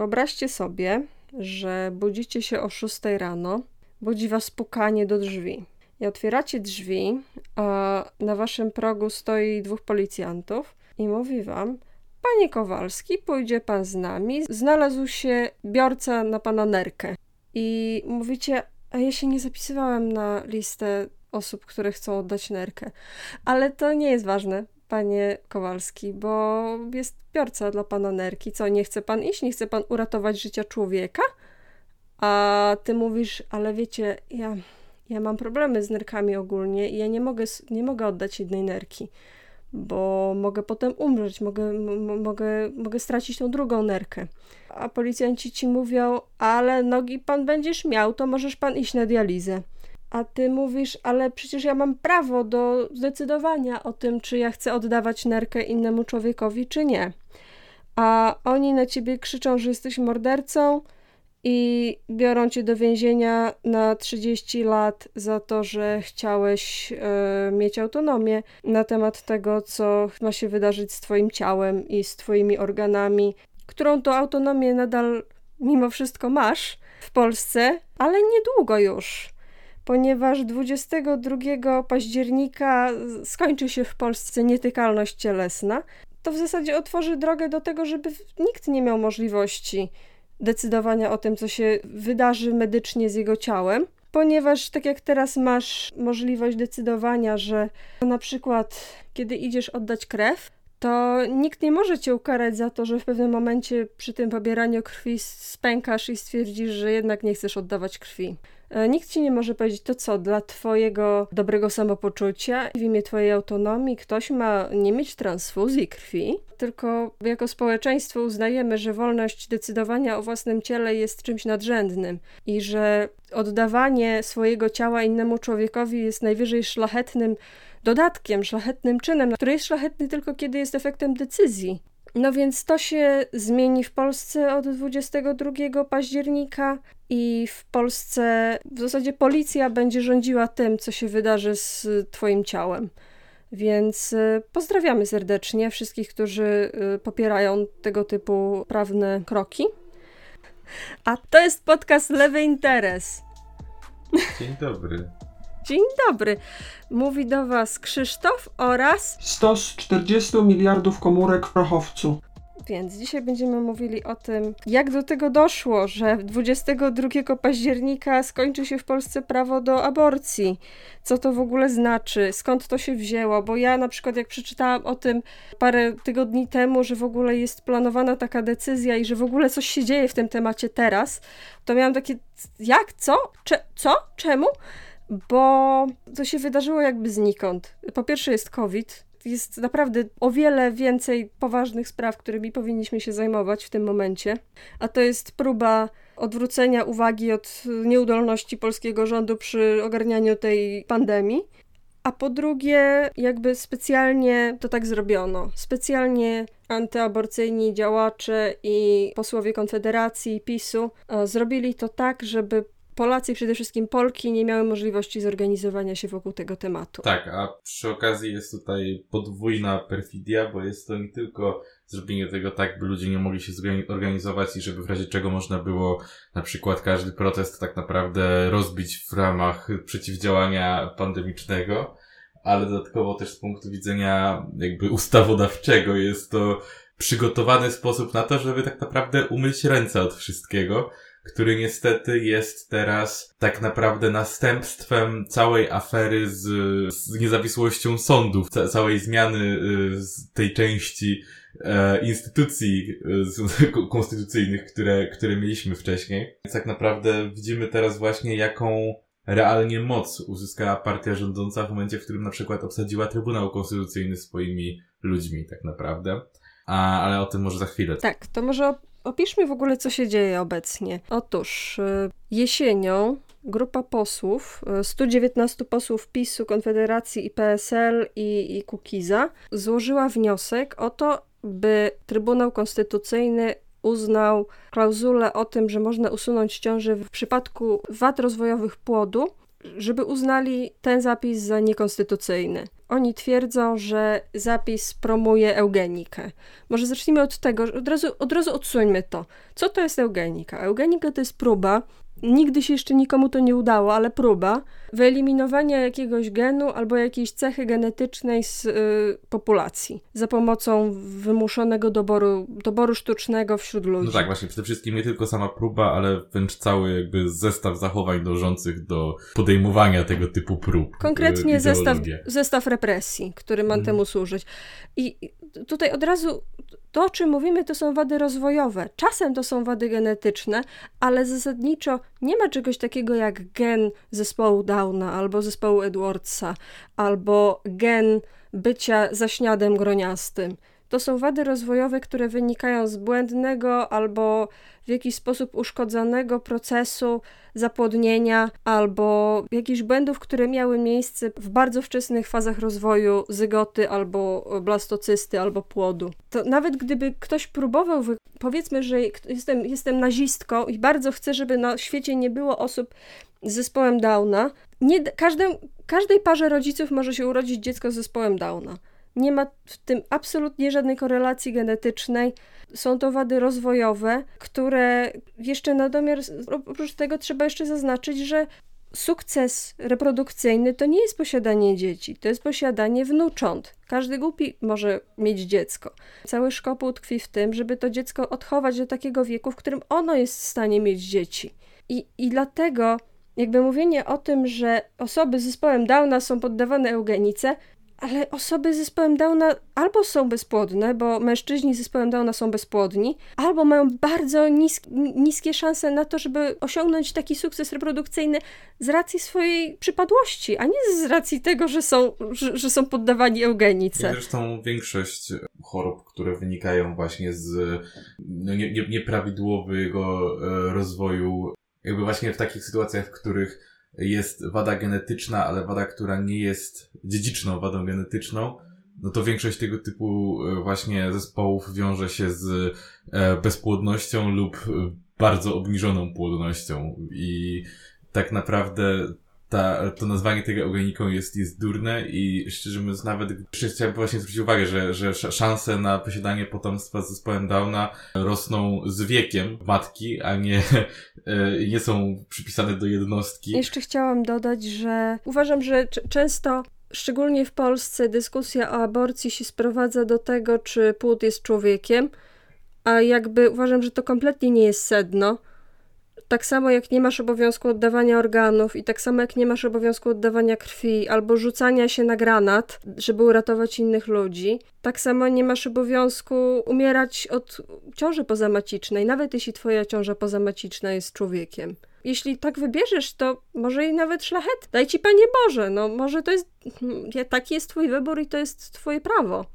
Wyobraźcie sobie, że budzicie się o 6 rano, budzi was pukanie do drzwi. I otwieracie drzwi, a na waszym progu stoi dwóch policjantów i mówi wam: Panie Kowalski, pójdzie pan z nami. Znalazł się biorca na pana nerkę. I mówicie: A ja się nie zapisywałem na listę osób, które chcą oddać nerkę. Ale to nie jest ważne, panie Kowalski, bo jest biorca dla pana nerki. Co, nie chce pan iść? Nie chce pan uratować życia człowieka? A ty mówisz, ale wiecie, ja, ja mam problemy z nerkami ogólnie i ja nie mogę, nie mogę oddać jednej nerki, bo mogę potem umrzeć, mogę, mogę, mogę stracić tą drugą nerkę. A policjanci ci mówią, ale nogi pan będziesz miał, to możesz pan iść na dializę. A ty mówisz, ale przecież ja mam prawo do zdecydowania o tym, czy ja chcę oddawać nerkę innemu człowiekowi, czy nie. A oni na ciebie krzyczą, że jesteś mordercą i biorą cię do więzienia na 30 lat za to, że chciałeś e, mieć autonomię na temat tego, co ma się wydarzyć z twoim ciałem i z twoimi organami, którą to autonomię nadal mimo wszystko masz w Polsce, ale niedługo już ponieważ 22 października skończy się w Polsce nietykalność cielesna, to w zasadzie otworzy drogę do tego, żeby nikt nie miał możliwości decydowania o tym, co się wydarzy medycznie z jego ciałem, ponieważ tak jak teraz masz możliwość decydowania, że na przykład kiedy idziesz oddać krew, to nikt nie może cię ukarać za to, że w pewnym momencie przy tym pobieraniu krwi spękasz i stwierdzisz, że jednak nie chcesz oddawać krwi. E, nikt ci nie może powiedzieć to co, dla twojego dobrego samopoczucia, w imię twojej autonomii ktoś ma nie mieć transfuzji krwi, tylko jako społeczeństwo uznajemy, że wolność decydowania o własnym ciele jest czymś nadrzędnym i że oddawanie swojego ciała innemu człowiekowi jest najwyżej szlachetnym dodatkiem, szlachetnym czynem, który jest szlachetny tylko kiedy jest efektem decyzji. No więc to się zmieni w Polsce od 22 października i w Polsce w zasadzie policja będzie rządziła tym, co się wydarzy z Twoim ciałem. Więc y, pozdrawiamy serdecznie wszystkich, którzy y, popierają tego typu prawne kroki. A to jest podcast Lewy Interes. Dzień dobry. Dzień dobry. Mówi do Was Krzysztof oraz Stos 40 miliardów komórek w prochowcu. Więc dzisiaj będziemy mówili o tym, jak do tego doszło, że 22 października skończy się w Polsce prawo do aborcji. Co to w ogóle znaczy? Skąd to się wzięło? Bo ja na przykład jak przeczytałam o tym parę tygodni temu, że w ogóle jest planowana taka decyzja i że w ogóle coś się dzieje w tym temacie teraz, to miałam takie jak? Co? Cze co? Czemu? Bo to się wydarzyło jakby znikąd. Po pierwsze jest COVID, jest naprawdę o wiele więcej poważnych spraw, którymi powinniśmy się zajmować w tym momencie, a to jest próba odwrócenia uwagi od nieudolności polskiego rządu przy ogarnianiu tej pandemii. A po drugie, jakby specjalnie to tak zrobiono. Specjalnie antyaborcyjni działacze i posłowie Konfederacji, PiSu e, zrobili to tak, żeby Polacy, przede wszystkim Polki, nie miały możliwości zorganizowania się wokół tego tematu. Tak, a przy okazji jest tutaj podwójna perfidia, bo jest to nie tylko zrobienie tego tak, by ludzie nie mogli się zorganizować i żeby w razie czego można było na przykład każdy protest tak naprawdę rozbić w ramach przeciwdziałania pandemicznego, ale dodatkowo też z punktu widzenia jakby ustawodawczego jest to przygotowany sposób na to, żeby tak naprawdę umyć ręce od wszystkiego który niestety jest teraz tak naprawdę następstwem całej afery z, z niezawisłością sądów, ca całej zmiany y, tej części e, instytucji y, konstytucyjnych, które, które mieliśmy wcześniej. Więc tak naprawdę widzimy teraz właśnie jaką realnie moc uzyskała partia rządząca w momencie, w którym na przykład obsadziła Trybunał Konstytucyjny swoimi ludźmi, tak naprawdę. A, ale o tym może za chwilę. Tak, to może Opiszmy w ogóle, co się dzieje obecnie. Otóż y, jesienią grupa posłów, 119 y, posłów PiSu, Konfederacji i PSL i, i Kukiza, złożyła wniosek o to, by Trybunał Konstytucyjny uznał klauzulę o tym, że można usunąć ciążę w przypadku wad rozwojowych płodu, żeby uznali ten zapis za niekonstytucyjny. Oni twierdzą, że zapis promuje eugenikę. Może zacznijmy od tego, od razu, od razu odsuńmy to. Co to jest eugenika? Eugenika to jest próba Nigdy się jeszcze nikomu to nie udało, ale próba wyeliminowania jakiegoś genu albo jakiejś cechy genetycznej z y, populacji za pomocą wymuszonego doboru, doboru sztucznego wśród ludzi. No tak, właśnie, przede wszystkim nie tylko sama próba, ale wręcz cały jakby zestaw zachowań dążących do podejmowania tego typu prób. Konkretnie y, zestaw, zestaw represji, który ma mm. temu służyć. I tutaj od razu to, o czym mówimy, to są wady rozwojowe. Czasem to są wady genetyczne, ale zasadniczo nie ma czegoś takiego jak gen zespołu Albo zespołu Edwardsa, albo gen bycia zaśniadem groniastym. To są wady rozwojowe, które wynikają z błędnego albo w jakiś sposób uszkodzonego procesu zapłodnienia albo jakichś błędów, które miały miejsce w bardzo wczesnych fazach rozwoju zygoty albo blastocysty albo płodu. To nawet gdyby ktoś próbował, powiedzmy, że jestem, jestem nazistką i bardzo chcę, żeby na świecie nie było osób z zespołem Downa, nie, każdej, parze rodziców może się urodzić dziecko z zespołem Downa. Nie ma w tym absolutnie żadnej korelacji genetycznej. Są to wady rozwojowe, które jeszcze na domiar, oprócz tego trzeba jeszcze zaznaczyć, że sukces reprodukcyjny to nie jest posiadanie dzieci, to jest posiadanie wnucząt. Każdy głupi może mieć dziecko. Cały szkopuł tkwi w tym, żeby to dziecko odchować do takiego wieku, w którym ono jest w stanie mieć dzieci. I, i dlatego jakby mówienie o tym, że osoby z zespołem Downa są poddawane eugenice, ale osoby z zespołem Downa albo są bezpłodne, bo mężczyźni z zespołem Downa są bezpłodni, albo mają bardzo nisk, niskie szanse na to, żeby osiągnąć taki sukces reprodukcyjny z racji swojej przypadłości, a nie z racji tego, że są, że, że są poddawani eugenice. Zresztą większość chorób, które wynikają właśnie z no, nie, nie, nieprawidłowego e, rozwoju, jakby właśnie w takich sytuacjach, w których jest wada genetyczna, ale wada, która nie jest dziedziczną wadą genetyczną, no to większość tego typu e, właśnie zespołów wiąże się z e, bezpłodnością lub bardzo obniżoną płodnością. I tak naprawdę ta, to nazwanie tego eugeniką jest, jest durne i szczerze mówiąc nawet chciałem właśnie zwrócić uwagę, że, że szanse na posiadanie potomstwa z zespołem Downa rosną z wiekiem matki, a nie, e, nie są przypisane do jednostki. Jeszcze chciałam dodać, że uważam, że często szczególnie w Polsce dyskusja o aborcji się sprowadza do tego, czy płód jest człowiekiem, a jakby uważam, że to kompletnie nie jest sedno tak samo jak nie masz obowiązku oddawania organów i tak samo jak nie masz obowiązku oddawania krwi albo rzucania się na granat, żeby uratować innych ludzi, tak samo nie masz obowiązku umierać od ciąży pozamacicznej, nawet jeśli twoja ciąża pozamaciczna jest człowiekiem. Jeśli tak wybierzesz, to może i nawet szlachet. Daj ci Panie Boże, no może to jest, taki jest twój wybór i to jest twoje prawo.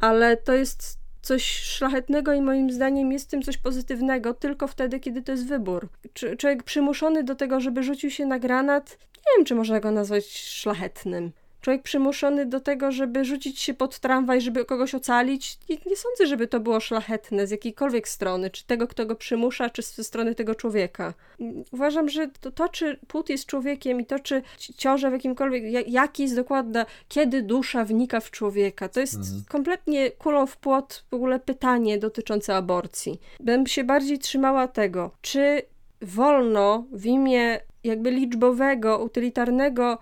Ale to jest coś szlachetnego i moim zdaniem jest w tym coś pozytywnego tylko wtedy, kiedy to jest wybór. Czy, człowiek przymuszony do tego, żeby rzucił się na granat, nie wiem, czy można go nazwać szlachetnym człowiek przymuszony do tego, żeby rzucić się pod tramwaj, żeby kogoś ocalić, nie, nie, sądzę, żeby to było szlachetne z jakiejkolwiek strony, czy tego, kto go przymusza, czy ze strony tego człowieka. Uważam, że to, to czy płód jest człowiekiem i to, czy ciąża w jakimkolwiek, jaki jest dokładnie, kiedy dusza wnika w człowieka, to jest mhm. kompletnie kulą w płot w ogóle pytanie dotyczące aborcji. Bym się bardziej trzymała tego, czy wolno w imię jakby liczbowego, utylitarnego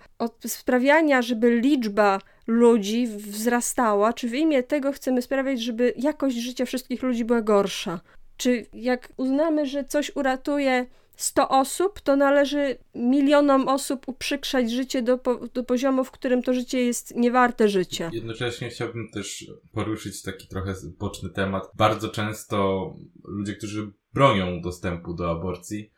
sprawiania, żeby liczba ludzi wzrastała, czy w imię tego chcemy sprawiać, żeby jakość życia wszystkich ludzi była gorsza? Czy jak uznamy, że coś uratuje 100 osób, to należy milionom osób uprzykrzać życie do, do poziomu, w którym to życie jest niewarte życia. Jednocześnie chciałbym też poruszyć taki trochę boczny temat. Bardzo często ludzie, którzy bronią dostępu do aborcji,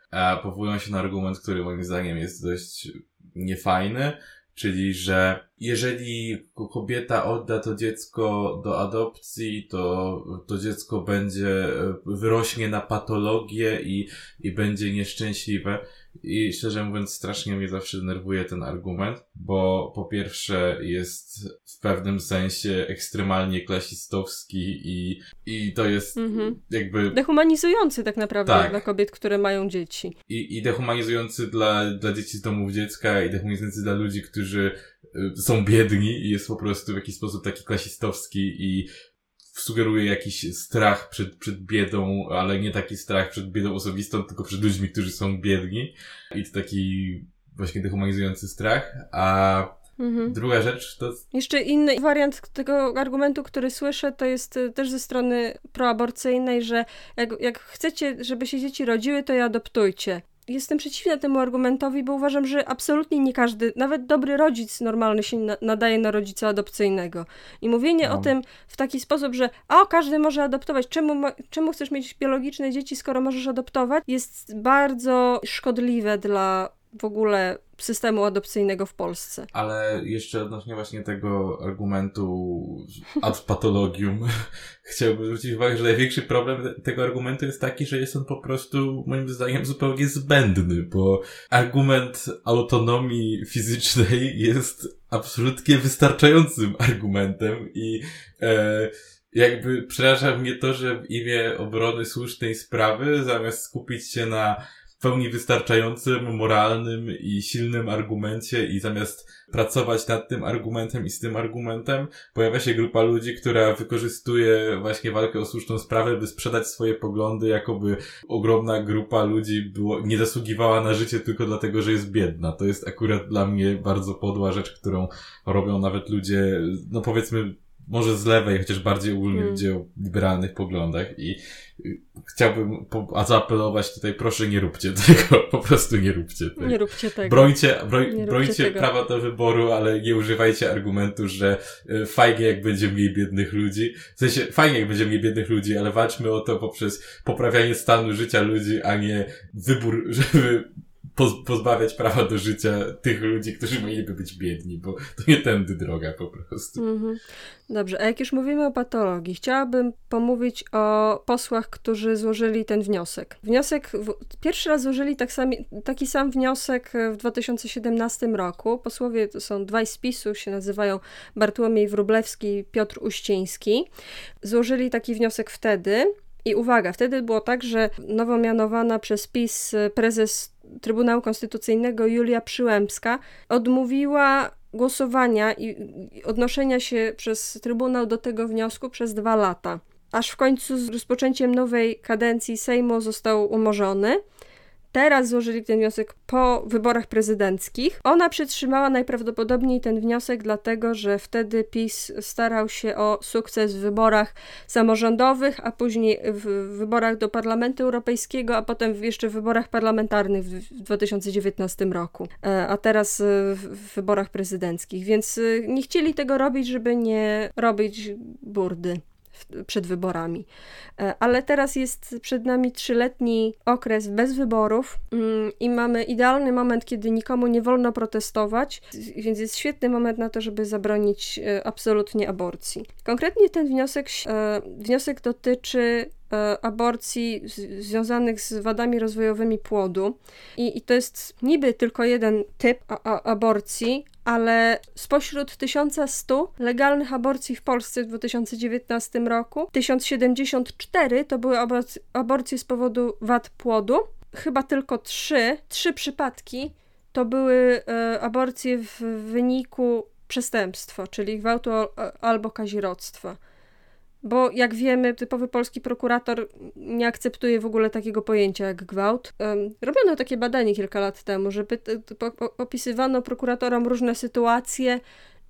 powołują się na argument, który moim zdaniem jest dość niefajny, czyli że jeżeli kobieta odda to dziecko do adopcji, to to dziecko będzie, wyrośnie na patologię i, i będzie nieszczęśliwe. I szczerze mówiąc, strasznie mnie zawsze denerwuje ten argument, bo po pierwsze jest w pewnym sensie ekstremalnie klasistowski i, i to jest mhm. jakby... Dehumanizujący tak naprawdę tak. dla kobiet, które mają dzieci. I, i dehumanizujący dla, dla dzieci z domów dziecka i dehumanizujący dla ludzi, którzy y, są biedni i jest po prostu w jakiś sposób taki klasistowski i sugeruje jakiś strach przed, przed biedą, ale nie taki strach przed biedą osobistą, tylko przed ludźmi, którzy są biedni. I to taki właśnie dehumanizujący strach. A Mhm. Druga rzecz to. Jeszcze inny wariant tego argumentu, który słyszę, to jest y, też ze strony proaborcyjnej, że jak, jak chcecie, żeby się dzieci rodziły, to je adoptujcie. Jestem przeciwna temu argumentowi, bo uważam, że absolutnie nie każdy, nawet dobry rodzic normalny się nadaje na rodzica adopcyjnego. I mówienie no. o tym w taki sposób, że o, każdy może adoptować, czemu, czemu chcesz mieć biologiczne dzieci, skoro możesz adoptować, jest bardzo szkodliwe dla w ogóle systemu adopcyjnego w Polsce. Ale jeszcze odnośnie właśnie tego argumentu ad patologium, chciałbym zwrócić uwagę, że największy problem tego argumentu jest taki, że jest on po prostu moim zdaniem zupełnie zbędny, bo argument autonomii fizycznej jest absolutnie wystarczającym argumentem i e, jakby przeraża mnie to, że w imię obrony słusznej sprawy, zamiast skupić się na pełni wystarczającym, moralnym i silnym argumencie i zamiast pracować nad tym argumentem i z tym argumentem, pojawia się grupa ludzi, która wykorzystuje właśnie walkę o słuszną sprawę, by sprzedać swoje poglądy, jakoby ogromna grupa ludzi było, nie zasługiwała na życie tylko dlatego, że jest biedna. To jest akurat dla mnie bardzo podła rzecz, którą robią nawet ludzie, no powiedzmy, może z lewej, chociaż bardziej ogólnie hmm. ludzie o liberalnych poglądach i y, chciałbym po, zaapelować tutaj, proszę nie róbcie tego, po prostu nie róbcie tego. Nie róbcie tego. Brońcie, broń, brońcie tego. prawa do wyboru, ale nie używajcie argumentu, że y, fajnie jak będzie mniej biednych ludzi. W sensie, fajnie jak będzie mniej biednych ludzi, ale walczmy o to poprzez poprawianie stanu życia ludzi, a nie wybór, żeby pozbawiać prawa do życia tych ludzi, którzy mieliby być biedni, bo to nie tędy droga po prostu. Mhm. Dobrze, a jak już mówimy o patologii, chciałabym pomówić o posłach, którzy złożyli ten wniosek. Wniosek, pierwszy raz złożyli tak sami, taki sam wniosek w 2017 roku. Posłowie to są dwaj z PiSu, się nazywają Bartłomiej Wróblewski i Piotr Uściński. Złożyli taki wniosek wtedy. I uwaga, wtedy było tak, że nowo mianowana przez PiS prezes Trybunału Konstytucyjnego Julia Przyłębska odmówiła głosowania i odnoszenia się przez Trybunał do tego wniosku przez dwa lata. Aż w końcu z rozpoczęciem nowej kadencji Sejmu został umorzony. Teraz złożyli ten wniosek po wyborach prezydenckich. Ona przetrzymała najprawdopodobniej ten wniosek, dlatego że wtedy PiS starał się o sukces w wyborach samorządowych, a później w wyborach do Parlamentu Europejskiego, a potem jeszcze w wyborach parlamentarnych w 2019 roku, e, a teraz w wyborach prezydenckich. Więc e, nie chcieli tego robić, żeby nie robić burdy przed wyborami. E, ale teraz jest przed nami trzyletni okres bez wyborów mm, i mamy idealny moment, kiedy nikomu nie wolno protestować, więc jest świetny moment na to, żeby zabronić e, absolutnie aborcji. Konkretnie ten wniosek, e, wniosek dotyczy aborcji związanych z wadami rozwojowymi płodu. I, I, to jest niby tylko jeden typ aborcji, ale spośród 1100 legalnych aborcji w Polsce w 2019 roku 1074 to były aborcje z powodu wad płodu. Chyba tylko trzy, trzy przypadki to były e, aborcje w wyniku przestępstwa, czyli gwałtu albo kazirodztwa. Bo jak wiemy, typowy polski prokurator nie akceptuje w ogóle takiego pojęcia jak gwałt. Robiono takie badanie kilka lat temu, że opisywano prokuratorom różne sytuacje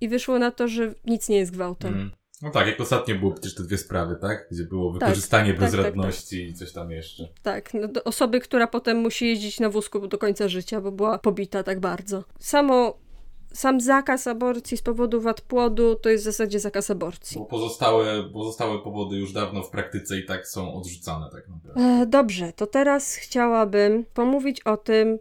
i wyszło na to, że nic nie jest gwałtem. Mm. No tak, jak ostatnio było przecież te dwie sprawy, tak? Gdzie było tak, wykorzystanie tak, bezradności tak, tak, i coś tam jeszcze. Tak, no osoby, która potem musi jeździć na wózku do końca życia, bo była pobita tak bardzo. Samo sam zakaz aborcji z powodu wad płodu to jest w zasadzie zakaz aborcji. Bo pozostałe, pozostałe powody już dawno w praktyce i tak są odrzucane tak naprawdę. E, dobrze, to teraz chciałabym pomówić o tym,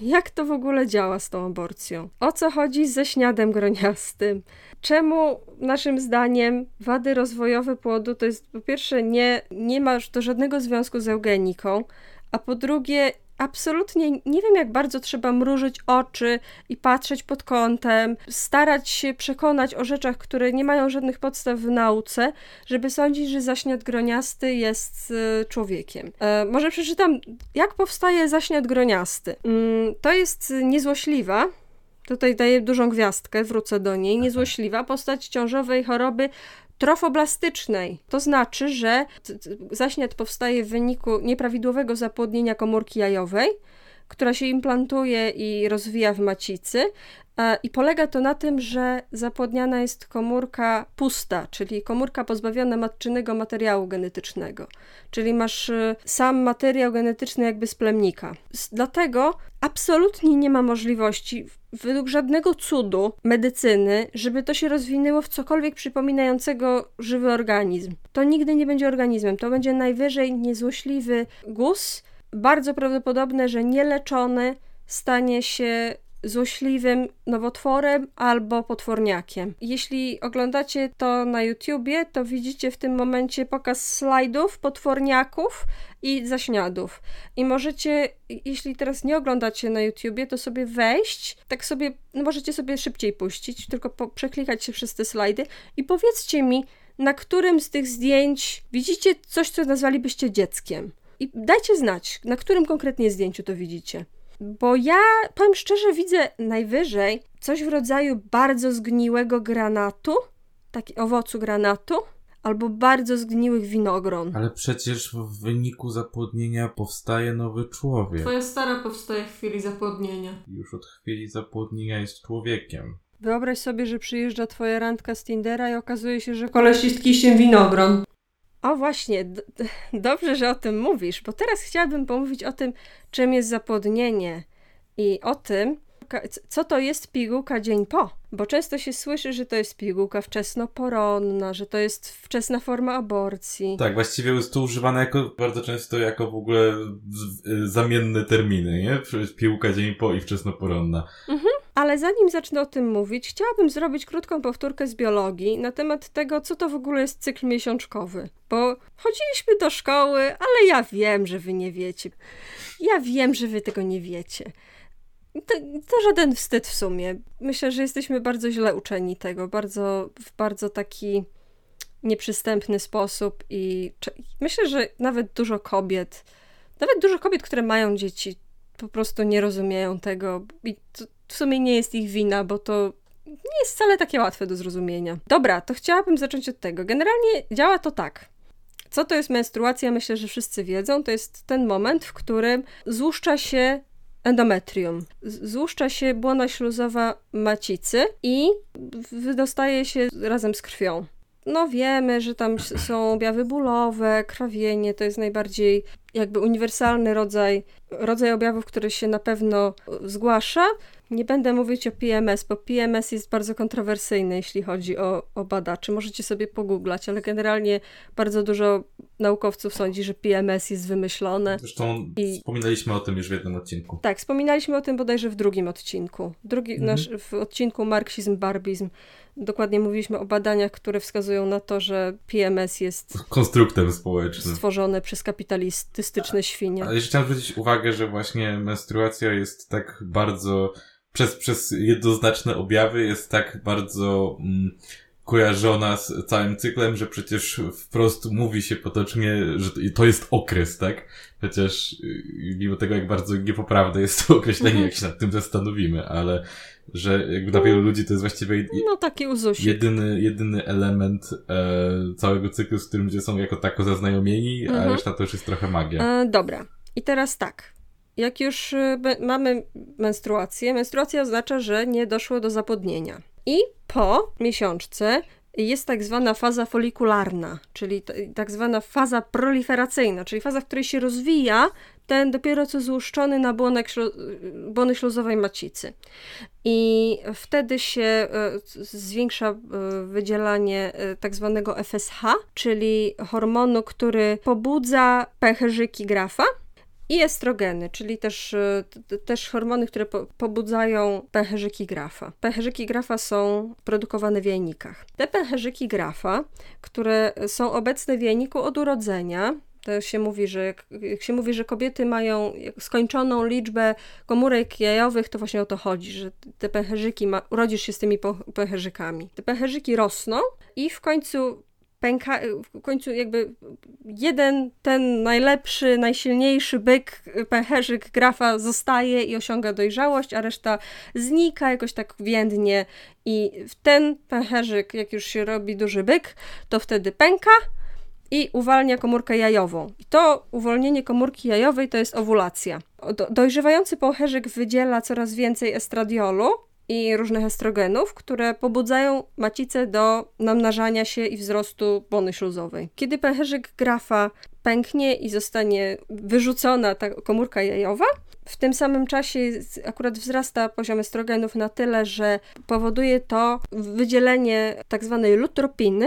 jak to w ogóle działa z tą aborcją? O co chodzi ze śniadem groniastym? Czemu naszym zdaniem wady rozwojowe płodu to jest po pierwsze nie, nie ma to żadnego związku z eugeniką, a po drugie absolutnie nie wiem, jak bardzo trzeba mrużyć oczy i patrzeć pod kątem, starać się przekonać o rzeczach, które nie mają żadnych podstaw w nauce, żeby sądzić, że zaśniat groniasty jest y, człowiekiem. E, może przeczytam, jak powstaje zaśniat groniasty. Mm, to jest niezłośliwa Tutaj daję dużą gwiazdkę, wrócę do niej. Niezłośliwa postać ciążowej choroby trofoblastycznej. To znaczy, że zaśniat powstaje w wyniku nieprawidłowego zapłodnienia komórki jajowej, która się implantuje i rozwija w macicy. E, I polega to na tym, że zapłodniana jest komórka pusta, czyli komórka pozbawiona matczynego materiału genetycznego. Czyli masz e, sam materiał genetyczny jakby z plemnika. Dlatego absolutnie nie ma możliwości, według żadnego cudu medycyny, żeby to się rozwinęło w cokolwiek przypominającego żywy organizm. To nigdy nie będzie organizmem, to będzie najwyżej niezłośliwy guz, bardzo prawdopodobne, że nieleczony stanie się złośliwym nowotworem albo potworniakiem. Jeśli oglądacie to na YouTubie, to widzicie w tym momencie pokaz slajdów potworniaków i zaśniadów. I możecie, jeśli teraz nie oglądacie na YouTubie, to sobie wejść, tak sobie, no możecie sobie szybciej puścić, tylko po, przeklikać się przez te slajdy i powiedzcie mi, na którym z tych zdjęć widzicie coś, co nazwalibyście dzieckiem. I dajcie znać, na którym konkretnie zdjęciu to widzicie. Bo ja, powiem szczerze, widzę najwyżej coś w rodzaju bardzo zgniłego granatu, taki owocu granatu, albo bardzo zgniłych winogron. Ale przecież w wyniku zapłodnienia powstaje nowy człowiek. Twoja stara powstaje w chwili zapłodnienia. Już od chwili zapłodnienia jest człowiekiem. Wyobraź sobie, że przyjeżdża twoja randka z Tindera i okazuje się, że koleś jest kiściem winogron. O właśnie, dobrze, że o tym mówisz, bo teraz chciałabym pomówić o tym, czym jest zapłodnienie i o tym, co to jest pigułka dzień po. Bo często się słyszy, że to jest pigułka wczesnoporonna, że to jest wczesna forma aborcji. Tak, właściwie jest to używane jako, bardzo często jako w ogóle zamienne terminy, nie? Pigułka dzień po i wczesnoporonna. Mhm. Ale zanim zacznę o tym mówić, chciałabym zrobić krótką powtórkę z biologii na temat tego, co to w ogóle jest cykl miesiączkowy. Bo chodziliśmy do szkoły, ale ja wiem, że wy nie wiecie. Ja wiem, że wy tego nie wiecie. To, to, żaden wstyd w sumie. Myślę, że jesteśmy bardzo źle uczeni tego, bardzo, w bardzo taki nieprzystępny sposób i myślę, że nawet dużo kobiet, nawet dużo kobiet, które mają dzieci, po prostu nie rozumieją tego i to w sumie nie jest ich wina, bo to nie jest wcale takie łatwe do zrozumienia. Dobra, to chciałabym zacząć od tego. Generalnie działa to tak. Co to jest menstruacja? Myślę, że wszyscy wiedzą. To jest ten moment, w którym złuszcza się endometrium. Złuszcza się błona śluzowa macicy i wydostaje się razem z krwią. No wiemy, że tam są objawy bólowe, krwawienie, to jest najbardziej jakby uniwersalny rodzaj, rodzaj objawów, który się na pewno zgłasza. Nie będę mówić o PMS, bo PMS jest bardzo kontrowersyjny, jeśli chodzi o, o badaczy. Możecie sobie pogooglać, ale generalnie bardzo dużo naukowców sądzi, że PMS jest wymyślone. Zresztą i... wspominaliśmy o tym już w jednym odcinku. Tak, wspominaliśmy o tym bodajże w drugim odcinku. Drugi, mhm. nasz, w odcinku Marksizm, Barbizm dokładnie mówiliśmy o badaniach, które wskazują na to, że PMS jest konstruktem społecznym stworzone przez kapitalistyczne świnie. Ale jeszcze chciałem zwrócić uwagę, że właśnie menstruacja jest tak bardzo przez, przez jednoznaczne objawy jest tak bardzo mm, kojarzona z całym cyklem, że przecież wprost mówi się potocznie, że to jest okres, tak? Chociaż y, mimo tego, jak bardzo niepoprawne jest to określenie, jak się nad tym zastanowimy, ale że jakby dla wielu ludzi to jest właściwie no, taki jedyny, jedyny element e, całego cyklu, z którym ludzie są jako tako zaznajomieni, mhm. a reszta to już jest trochę magia. E, dobra. I teraz tak. Jak już e, mamy menstruację, menstruacja oznacza, że nie doszło do zapłodnienia. I po miesiączce jest tak zwana faza folikularna, czyli tak zwana faza proliferacyjna, czyli faza, w której się rozwija ten dopiero co złuszczony nabłonek ślu błony śluzowej macicy. I wtedy się e, zwiększa wydzielanie tak zwanego FSH, czyli hormonu, który pobudza pęcherzyki grafa, i estrogeny, czyli też, też hormony, które po, pobudzają pęcherzyki grafa. Pęcherzyki grafa są produkowane w jajnikach. Te pęcherzyki grafa, które są obecne w jajniku od urodzenia, to się mówi, że jak, jak, się mówi, że kobiety mają skończoną liczbę komórek jajowych, to właśnie o to chodzi, że te pęcherzyki, ma, urodzisz się z tymi pęcherzykami. Te pęcherzyki rosną i w końcu pęka, w końcu jakby jeden, ten najlepszy, najsilniejszy byk, pęcherzyk grafa zostaje i osiąga dojrzałość, a reszta znika jakoś tak więdnie i ten pęcherzyk, jak już się robi duży byk, to wtedy pęka i uwalnia komórkę jajową. I to uwolnienie komórki jajowej to jest owulacja. Do, dojrzewający pęcherzyk wydziela coraz więcej estradiolu, i różnych estrogenów, które pobudzają macicę do namnażania się i wzrostu błony śluzowej. Kiedy pęcherzyk grafa pęknie i zostanie wyrzucona ta komórka jajowa, w tym samym czasie akurat wzrasta poziom estrogenów na tyle, że powoduje to wydzielenie tak zwanej lutropiny,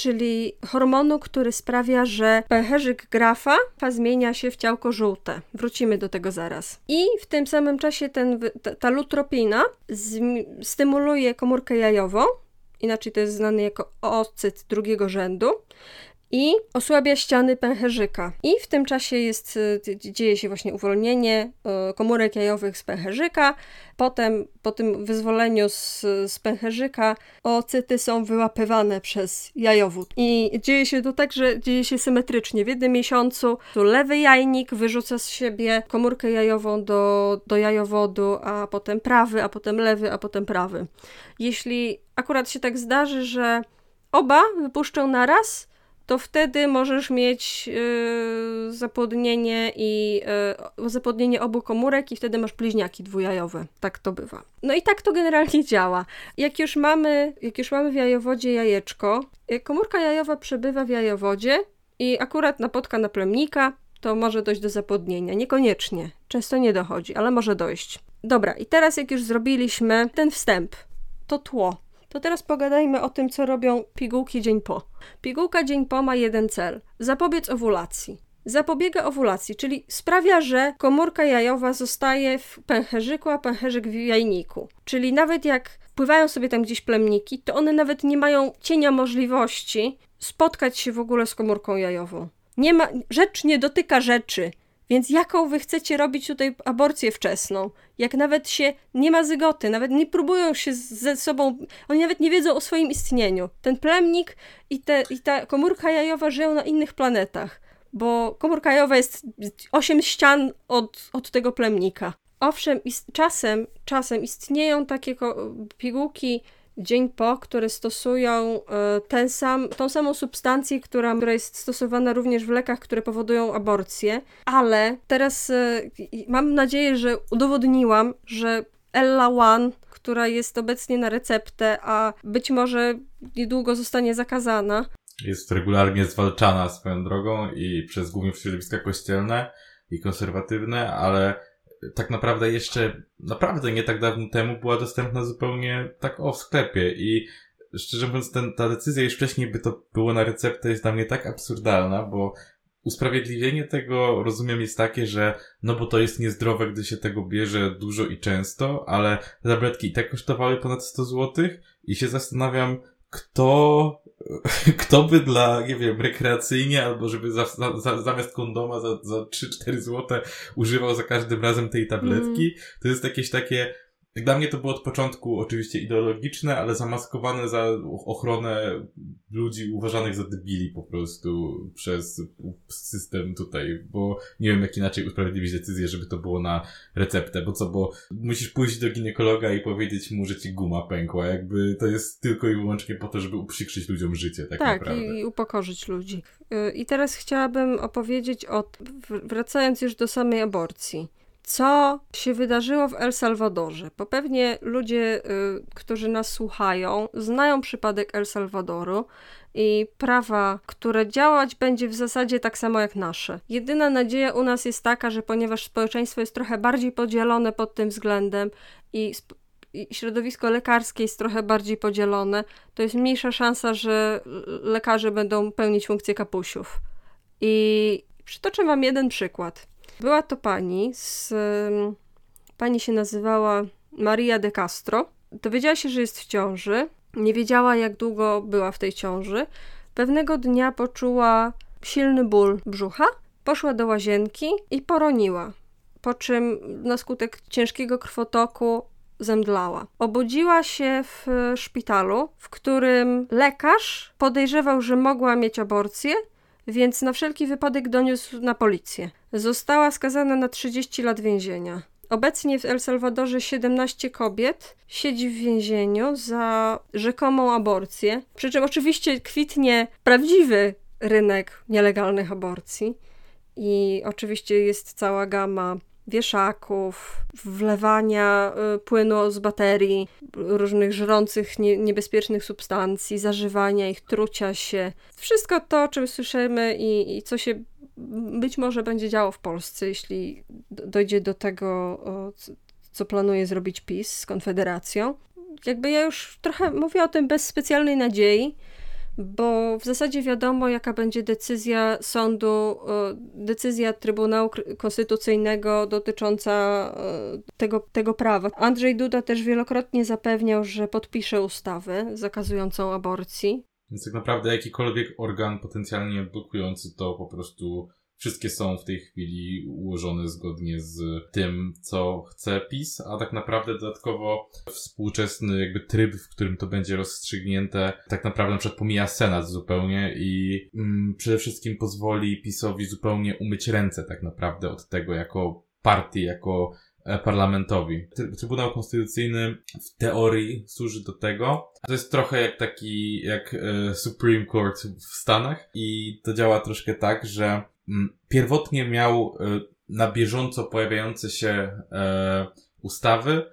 czyli hormonu, który sprawia, że pęcherzyk grafa zmienia się w ciałko żółte. Wrócimy do tego zaraz. I w tym samym czasie ten, ta lutropina stymuluje komórkę jajową, inaczej to jest znany jako oocyt drugiego rzędu, i osłabia ściany pęcherzyka. I w tym czasie jest, y, dzieje się właśnie uwolnienie y, komórek jajowych z pęcherzyka. Potem, po tym wyzwoleniu z, z pęcherzyka, ocyty są wyłapywane przez jajowód. I dzieje się to tak, że dzieje się symetrycznie. W jednym miesiącu tu lewy jajnik wyrzuca z siebie komórkę jajową do, do jajowodu, a potem prawy, a potem lewy, a potem prawy. Jeśli akurat się tak zdarzy, że oba wypuszczą naraz, to wtedy możesz mieć yy, zapłodnienie i yy, zapłodnienie obu komórek i wtedy masz bliźniaki dwujajowe. Tak to bywa. No i tak to generalnie działa. Jak już mamy, jak już mamy w jajowodzie jajeczko, y, komórka jajowa przebywa w jajowodzie i akurat napotka na plemnika, to może dojść do zapłodnienia. Niekoniecznie. Często nie dochodzi, ale może dojść. Dobra, i teraz jak już zrobiliśmy ten wstęp, to tło, to teraz pogadajmy o tym, co robią pigułki dzień po. Pigułka dzień po ma jeden cel: zapobiec owulacji. Zapobiega owulacji, czyli sprawia, że komórka jajowa zostaje w pęcherzyku, a pęcherzyk w jajniku. Czyli nawet jak pływają sobie tam gdzieś plemniki, to one nawet nie mają cienia możliwości spotkać się w ogóle z komórką jajową. Nie ma, rzecz nie dotyka rzeczy. Więc jaką wy chcecie robić tutaj aborcję wczesną? Jak nawet się nie ma zygoty, nawet nie próbują się ze sobą, oni nawet nie wiedzą o swoim istnieniu. Ten plemnik i, te, i ta komórka jajowa żyją na innych planetach, bo komórka jajowa jest 8 ścian od, od tego plemnika. Owszem, czasem, czasem istnieją takie pigułki dzień po, które stosują e, ten sam, tą samą substancję, która, która jest stosowana również w lekach, które powodują aborcję, ale teraz e, mam nadzieję, że udowodniłam, że Ella One, która jest obecnie na receptę, a być może niedługo zostanie zakazana. Jest regularnie zwalczana swoją drogą i przez głównie środowiska kościelne i konserwatywne, ale tak naprawdę jeszcze naprawdę nie tak dawno temu była dostępna zupełnie tak o w sklepie i szczerze mówiąc ten, ta decyzja już wcześniej by to było na receptę jest dla mnie tak absurdalna, bo usprawiedliwienie tego rozumiem jest takie, że no bo to jest niezdrowe, gdy się tego bierze dużo i często, ale tabletki i tak kosztowały ponad 100 zł i się zastanawiam, kto kto by dla, nie wiem, rekreacyjnie albo żeby za, za, zamiast kondoma za, za 3-4 złote używał za każdym razem tej tabletki, mm. to jest jakieś takie, dla mnie to było od początku oczywiście ideologiczne, ale zamaskowane za ochronę ludzi uważanych za debili po prostu przez system tutaj, bo nie wiem jak inaczej usprawiedliwić decyzję, żeby to było na receptę, bo co, bo musisz pójść do ginekologa i powiedzieć mu, że ci guma pękła, jakby to jest tylko i wyłącznie po to, żeby uprzykrzyć ludziom życie, tak, tak naprawdę. Tak, i upokorzyć ludzi. Y, I teraz chciałabym opowiedzieć o, wracając już do samej aborcji co się wydarzyło w El Salvadorze. Bo pewnie ludzie, y, którzy nas słuchają, znają przypadek El Salwadoru i prawa, które działać będzie w zasadzie tak samo jak nasze. Jedyna nadzieja u nas jest taka, że ponieważ społeczeństwo jest trochę bardziej podzielone pod tym względem i i środowisko lekarskie jest trochę bardziej podzielone, to jest mniejsza szansa, że lekarze będą pełnić funkcję kapusiów. I przytoczę Wam jeden przykład. Była to pani z. Pani się nazywała Maria de Castro. Dowiedziała się, że jest w ciąży. Nie wiedziała, jak długo była w tej ciąży. Pewnego dnia poczuła silny ból brzucha, poszła do łazienki i poroniła. Po czym na skutek ciężkiego krwotoku zemdlała. Obudziła się w szpitalu, w którym lekarz podejrzewał, że mogła mieć aborcję, więc na wszelki wypadek doniósł na policję. Została skazana na 30 lat więzienia. Obecnie w El Salwadorze 17 kobiet siedzi w więzieniu za rzekomą aborcję. Przy czym oczywiście kwitnie prawdziwy rynek nielegalnych aborcji. I oczywiście jest cała gama wieszaków, wlewania y, płynu z baterii, różnych żrących nie, niebezpiecznych substancji, zażywania ich, trucia się. Wszystko to, o czym słyszymy i, i co się być może będzie działo w Polsce, jeśli dojdzie do tego, co planuje zrobić PiS z Konfederacją. Jakby ja już trochę mówię o tym bez specjalnej nadziei, bo w zasadzie wiadomo, jaka będzie decyzja sądu, decyzja Trybunału Konstytucyjnego dotycząca tego, tego prawa. Andrzej Duda też wielokrotnie zapewniał, że podpisze ustawę zakazującą aborcji. Więc tak naprawdę jakikolwiek organ potencjalnie blokujący to po prostu wszystkie są w tej chwili ułożone zgodnie z tym, co chce PiS, a tak naprawdę dodatkowo współczesny jakby tryb, w którym to będzie rozstrzygnięte, tak naprawdę na przykład pomija Senat zupełnie i mm, przede wszystkim pozwoli PiSowi zupełnie umyć ręce tak naprawdę od tego jako partii, jako e, parlamentowi. Trybunał Konstytucyjny w teorii służy do tego. To jest trochę jak taki, jak e, Supreme Court w Stanach i to działa troszkę tak, że pierwotnie miał e, na bieżąco pojawiające się e, ustawy,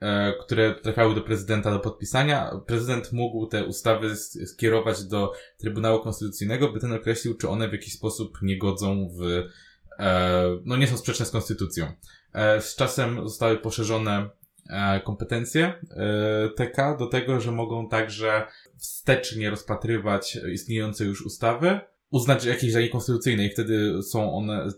e, które trafiały do prezydenta do podpisania. Prezydent mógł te ustawy skierować do Trybunału Konstytucyjnego, by ten określił, czy one w jakiś sposób nie godzą w, no nie są sprzeczne z konstytucją. Z czasem zostały poszerzone kompetencje TK do tego, że mogą także wstecznie rozpatrywać istniejące już ustawy, uznać jakieś za niekonstytucyjne i wtedy są one,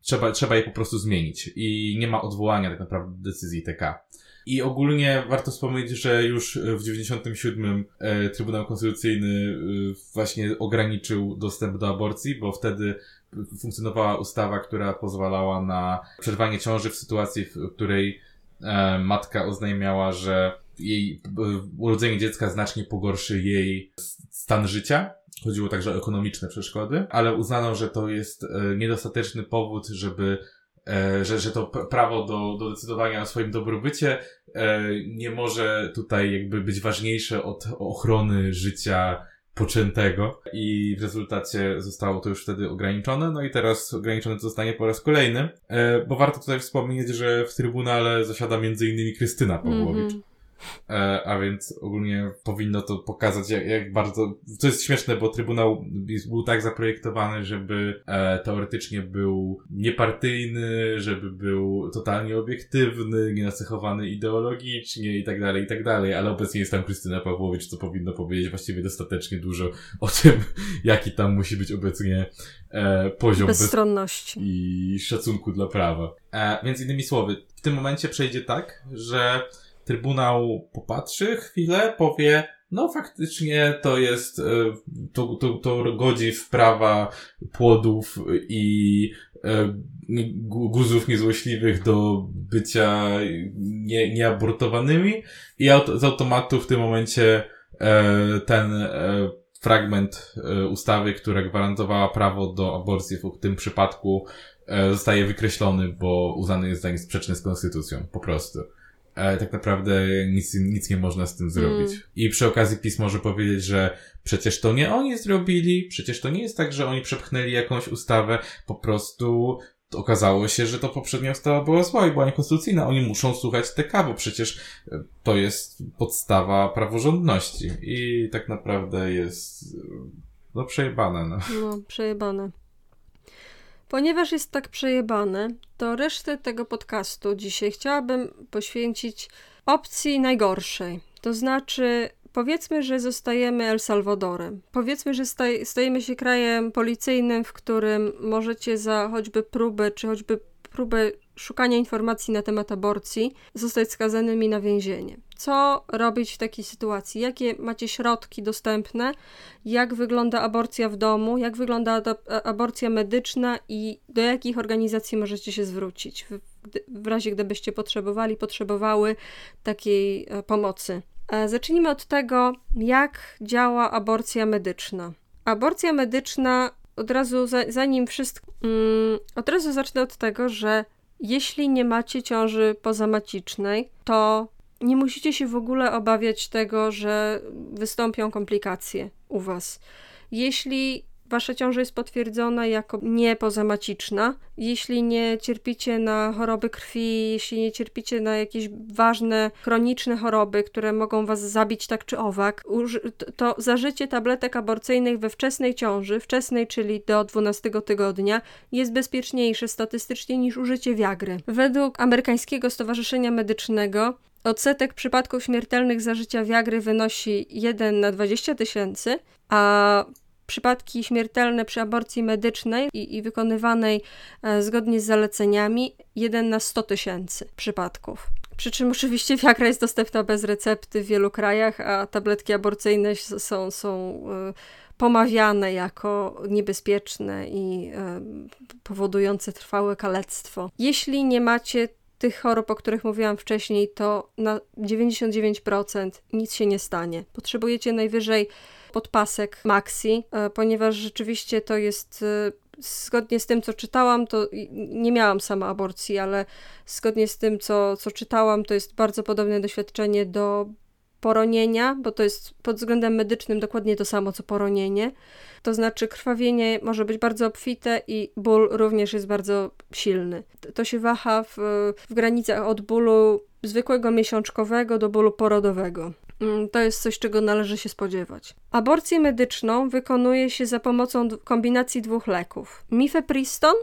trzeba, trzeba je po prostu zmienić i nie ma odwołania tak naprawdę decyzji TK. I ogólnie warto wspomnieć, że już w 97 e, Trybunał Konstytucyjny e, właśnie ograniczył dostęp do aborcji, bo wtedy funkcjonowała ustawa, która pozwalała na przerwanie ciąży w sytuacji, w której e, matka oznajmiała, że jej urodzenie dziecka znacznie pogorszy jej stan życia. Chodziło także o ekonomiczne przeszkody, ale uznano, że to jest e, niedostateczny powód, żeby e, że, że to prawo do, do decydowania o swoim dobrobycie e, nie może tutaj jakby być ważniejsze od ochrony życia poczętego. I w rezultacie zostało to już wtedy ograniczone, no i teraz ograniczone to zostanie po raz kolejny, bo warto tutaj wspomnieć, że w Trybunale zasiada innymi Krystyna Pawłowicz, mm -hmm. E, a więc ogólnie powinno to pokazać, jak, jak, bardzo. To jest śmieszne, bo Trybunał był tak zaprojektowany, żeby e, teoretycznie był niepartyjny, żeby był totalnie obiektywny, nienacechowany ideologicznie i tak dalej, i tak dalej, ale obecnie jest tam Krystyna Pawłowicz, co powinno powiedzieć właściwie dostatecznie dużo o tym, jaki tam musi być obecnie e, poziom bezstronności i szacunku dla prawa. E, więc innymi słowy, w tym momencie przejdzie tak, że Trybunał popatrzy chwilę, powie, no faktycznie to jest, e, to, to, to godzi w prawa płodów i e, guzów niezłośliwych do bycia nie, nieabortowanymi i z automatu w tym momencie e, ten fragment ustawy, która gwarantowała prawo do aborcji w tym przypadku zostaje wykreślony, bo uznany jest za niesprzeczny z konstytucją. Po prostu ale tak naprawdę nic, nic nie można z tym zrobić. Mm. I przy okazji PiS może powiedzieć, że przecież to nie oni zrobili, przecież to nie jest tak, że oni przepchnęli jakąś ustawę, po prostu okazało się, że to poprzednia ustawa była zła i była niekonstytucyjna. Oni muszą słuchać TK, bo przecież e, to jest podstawa praworządności. I tak naprawdę jest no przejebane. No, no przejebane. Ponieważ jest tak przejebane, to resztę tego podcastu dzisiaj chciałabym poświęcić opcji najgorszej. To znaczy, powiedzmy, że zostajemy El Salvadorem. Powiedzmy, że staj, stajemy się krajem policyjnym, w którym możecie za choćby próbę, czy choćby próbę szukania informacji na temat aborcji, zostać skazanymi na więzienie. Co robić w takiej sytuacji? Jakie macie środki dostępne? Jak wygląda aborcja w domu? Jak wygląda aborcja medyczna i do jakich organizacji możecie się zwrócić w, w razie gdybyście potrzebowali, potrzebowały takiej e, pomocy? E, zacznijmy od tego, jak działa aborcja medyczna. Aborcja medyczna od razu, zanim wszystko, mm, od razu zacznę od tego, że jeśli nie macie ciąży pozamacicznej, to nie musicie się w ogóle obawiać tego, że wystąpią komplikacje u Was. Jeśli wasza ciąża jest potwierdzona jako niepozamaciczna. Jeśli nie cierpicie na choroby krwi, jeśli nie cierpicie na jakieś ważne, chroniczne choroby, które mogą was zabić tak czy owak, to zażycie tabletek aborcyjnych we wczesnej ciąży, wczesnej, czyli do 12 tygodnia, jest bezpieczniejsze statystycznie niż użycie wiagry. Według amerykańskiego Stowarzyszenia Medycznego Odsetek przypadków śmiertelnych zażycia wiagry wynosi 1 na 20 tysięcy, a przypadki śmiertelne przy aborcji medycznej i, i wykonywanej e, zgodnie z zaleceniami 1 na 100 tysięcy przypadków. Przy czym oczywiście Viagra jest dostępna bez recepty w wielu krajach, a tabletki aborcyjne są, są e, pomawiane jako niebezpieczne i e, powodujące trwałe kalectwo. Jeśli nie macie tych chorób, o których mówiłam wcześniej, to na 99% nic się nie stanie. Potrzebujecie najwyżej podpasek maxi, e, ponieważ rzeczywiście to jest e, zgodnie z tym, co czytałam, to nie miałam sama aborcji, ale zgodnie z tym, co, co czytałam, to jest bardzo podobne doświadczenie do poronienia, bo to jest pod względem medycznym dokładnie to samo co poronienie. To znaczy krwawienie może być bardzo obfite i ból również jest bardzo silny. To się waha w, w granicach od bólu zwykłego miesiączkowego do bólu porodowego. Mm, to jest coś, czego należy się spodziewać. Aborcję medyczną wykonuje się za pomocą kombinacji dwóch leków: mifepriston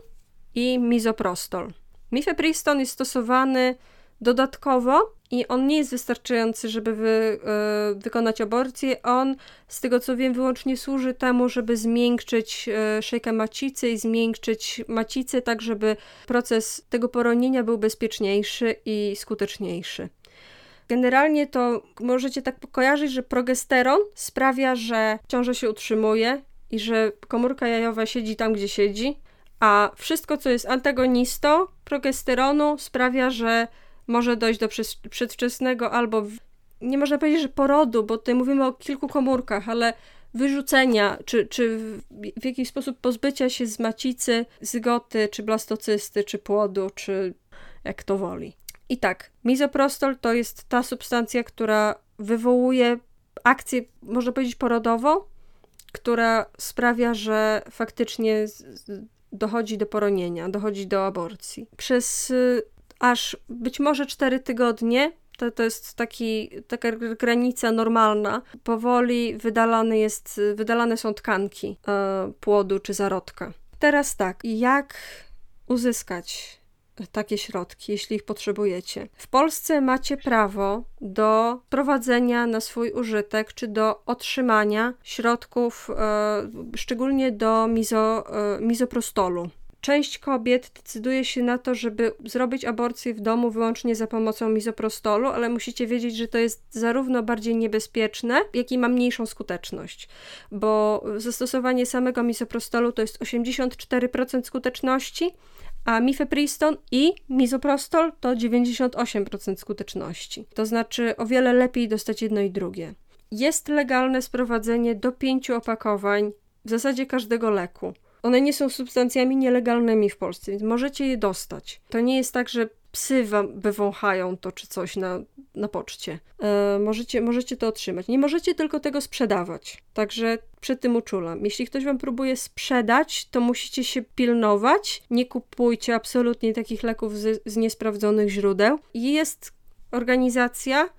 i misoprostol. Mifepriston jest stosowany dodatkowo i on nie jest wystarczający, żeby wy, y, wykonać aborcję. On, z tego co wiem, wyłącznie służy temu, żeby zmiękczyć y, szejkę macicy i zmiękczyć macicę, tak żeby proces tego poronienia był bezpieczniejszy i skuteczniejszy. Generalnie to możecie tak kojarzyć, że progesteron sprawia, że ciąża się utrzymuje i że komórka jajowa siedzi tam, gdzie siedzi, a wszystko, co jest antagonistą progesteronu, sprawia, że może dojść do przedwczesnego albo nie można powiedzieć, że porodu, bo tutaj mówimy o kilku komórkach, ale wyrzucenia, czy, czy w jakiś sposób pozbycia się z macicy, zygoty, czy blastocysty, czy płodu, czy jak to woli. I tak, mizoprostol to jest ta substancja, która wywołuje akcję, można powiedzieć, porodową, która sprawia, że faktycznie dochodzi do poronienia, dochodzi do aborcji. Przez y, aż być może 4 tygodnie to, to jest taki, taka granica normalna. Powoli wydalane, jest, wydalane są tkanki e, płodu czy zarodka. Teraz tak, jak uzyskać takie środki, jeśli ich potrzebujecie. W Polsce macie prawo do prowadzenia na swój użytek czy do otrzymania środków, e, szczególnie do mizo, e, mizoprostolu. Część kobiet decyduje się na to, żeby zrobić aborcję w domu wyłącznie za pomocą mizoprostolu, ale musicie wiedzieć, że to jest zarówno bardziej niebezpieczne, jak i ma mniejszą skuteczność, bo zastosowanie samego mizoprostolu to jest 84% skuteczności, a mifepriston i mizoprostol to 98% skuteczności. To znaczy o wiele lepiej dostać jedno i drugie. Jest legalne sprowadzenie do pięciu opakowań w zasadzie każdego leku. One nie są substancjami nielegalnymi w Polsce, więc możecie je dostać. To nie jest tak, że psy wam wywąchają to czy coś na, na poczcie. E, możecie, możecie to otrzymać. Nie możecie tylko tego sprzedawać. Także przed tym uczulam. Jeśli ktoś wam próbuje sprzedać, to musicie się pilnować. Nie kupujcie absolutnie takich leków z, z niesprawdzonych źródeł. Jest organizacja,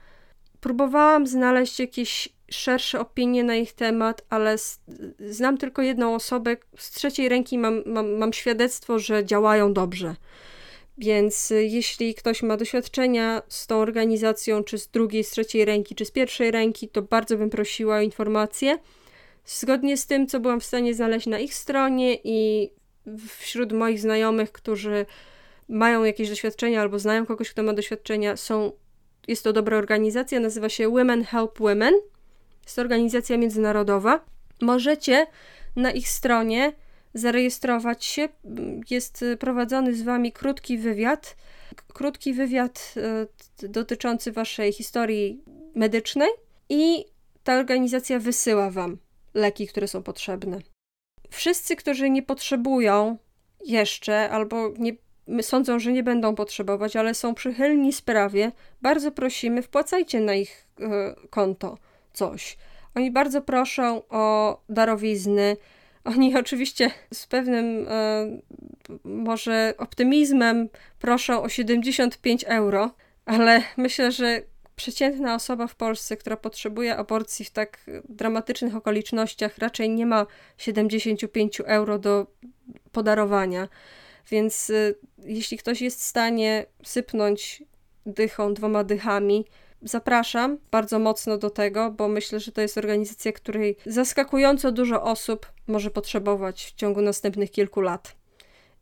próbowałam znaleźć jakieś szersze opinie na ich temat, ale znam tylko jedną osobę. Z trzeciej ręki mam, mam, mam świadectwo, że działają dobrze. Więc y, jeśli ktoś ma doświadczenia z tą organizacją, czy z drugiej, z trzeciej ręki, czy z pierwszej ręki, to bardzo bym prosiła o informacje. Zgodnie z tym, co byłam w stanie znaleźć na ich stronie i wśród moich znajomych, którzy mają jakieś doświadczenia albo znają kogoś, kto ma doświadczenia, są, jest to dobra organizacja, nazywa się Women Help Women. Jest to organizacja międzynarodowa. Możecie na ich stronie zarejestrować się. Jest prowadzony z wami krótki wywiad. Krótki wywiad e, dotyczący waszej historii medycznej i ta organizacja wysyła wam leki, które są potrzebne. Wszyscy, którzy nie potrzebują jeszcze albo nie, sądzą, że nie będą potrzebować, ale są przychylni sprawie, bardzo prosimy, wpłacajcie na ich y, konto coś. Oni bardzo proszą o darowizny. Oni oczywiście z pewnym y, może optymizmem proszą o 75 euro, ale myślę, że przeciętna osoba w Polsce, która potrzebuje aborcji w tak dramatycznych okolicznościach, raczej nie ma 75 euro do podarowania. Więc y, jeśli ktoś jest w stanie sypnąć dychą, dwoma dychami, zapraszam bardzo mocno do tego, bo myślę, że to jest organizacja, której zaskakująco dużo osób może potrzebować w ciągu następnych kilku lat.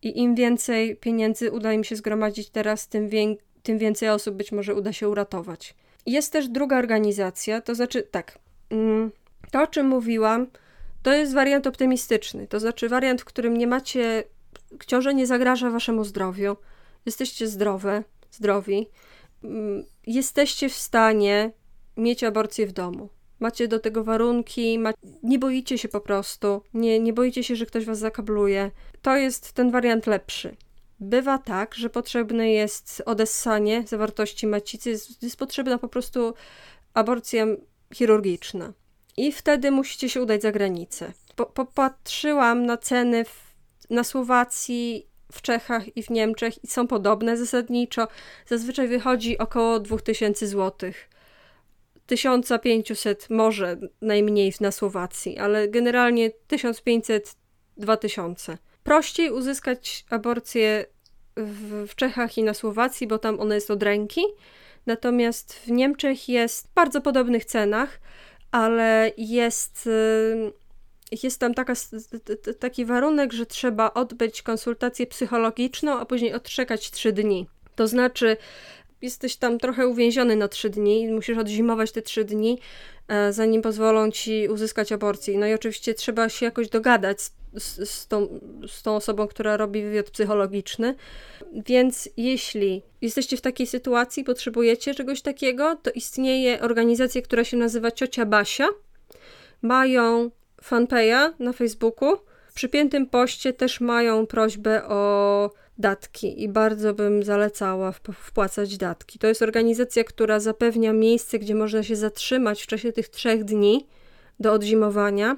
I im więcej pieniędzy uda im się zgromadzić teraz, tym, tym więcej osób być może uda się uratować. Jest też druga organizacja, to znaczy tak. Mm, to, o czym mówiłam, to jest wariant optymistyczny. To znaczy wariant, w którym nie macie. Ciąża nie zagraża waszemu zdrowiu. Jesteście zdrowe, zdrowi. Mm, jesteście w stanie mieć aborcję w domu. Macie do tego warunki, ma... nie boicie się po prostu, nie, nie boicie się, że ktoś was zakabluje. To jest ten wariant lepszy. Bywa tak, że potrzebne jest odessanie zawartości macicy, jest, jest potrzebna po prostu aborcja chirurgiczna. I wtedy musicie się udać za granicę. Po, popatrzyłam na ceny w, na Słowacji, w Czechach i w Niemczech i są podobne zasadniczo. Zazwyczaj wychodzi około 2000 zł. 1500 może najmniej na Słowacji, ale generalnie 1500-2000 prościej uzyskać aborcję w, Czechach i na Słowacji, bo tam ona jest od ręki. Natomiast w Niemczech jest w bardzo podobnych cenach, ale jest, jest tam taka, taki warunek, że trzeba odbyć konsultację psychologiczną, a później odczekać 3 dni. To znaczy, jesteś tam trochę uwięziony na 3 dni, musisz odzimować te 3 dni, e, zanim pozwolą ci uzyskać aborcję. No i oczywiście trzeba się jakoś dogadać z z, z, tą, z tą osobą, która robi wywiad psychologiczny. Więc jeśli jesteście w takiej sytuacji, potrzebujecie czegoś takiego, to istnieje organizacja, która się nazywa Ciocia Basia. Mają fanpage'a na Facebooku. W przypiętym poście też mają prośbę o datki i bardzo bym zalecała wpłacać datki. To jest organizacja, która zapewnia miejsce, gdzie można się zatrzymać w czasie tych trzech dni do odzimowania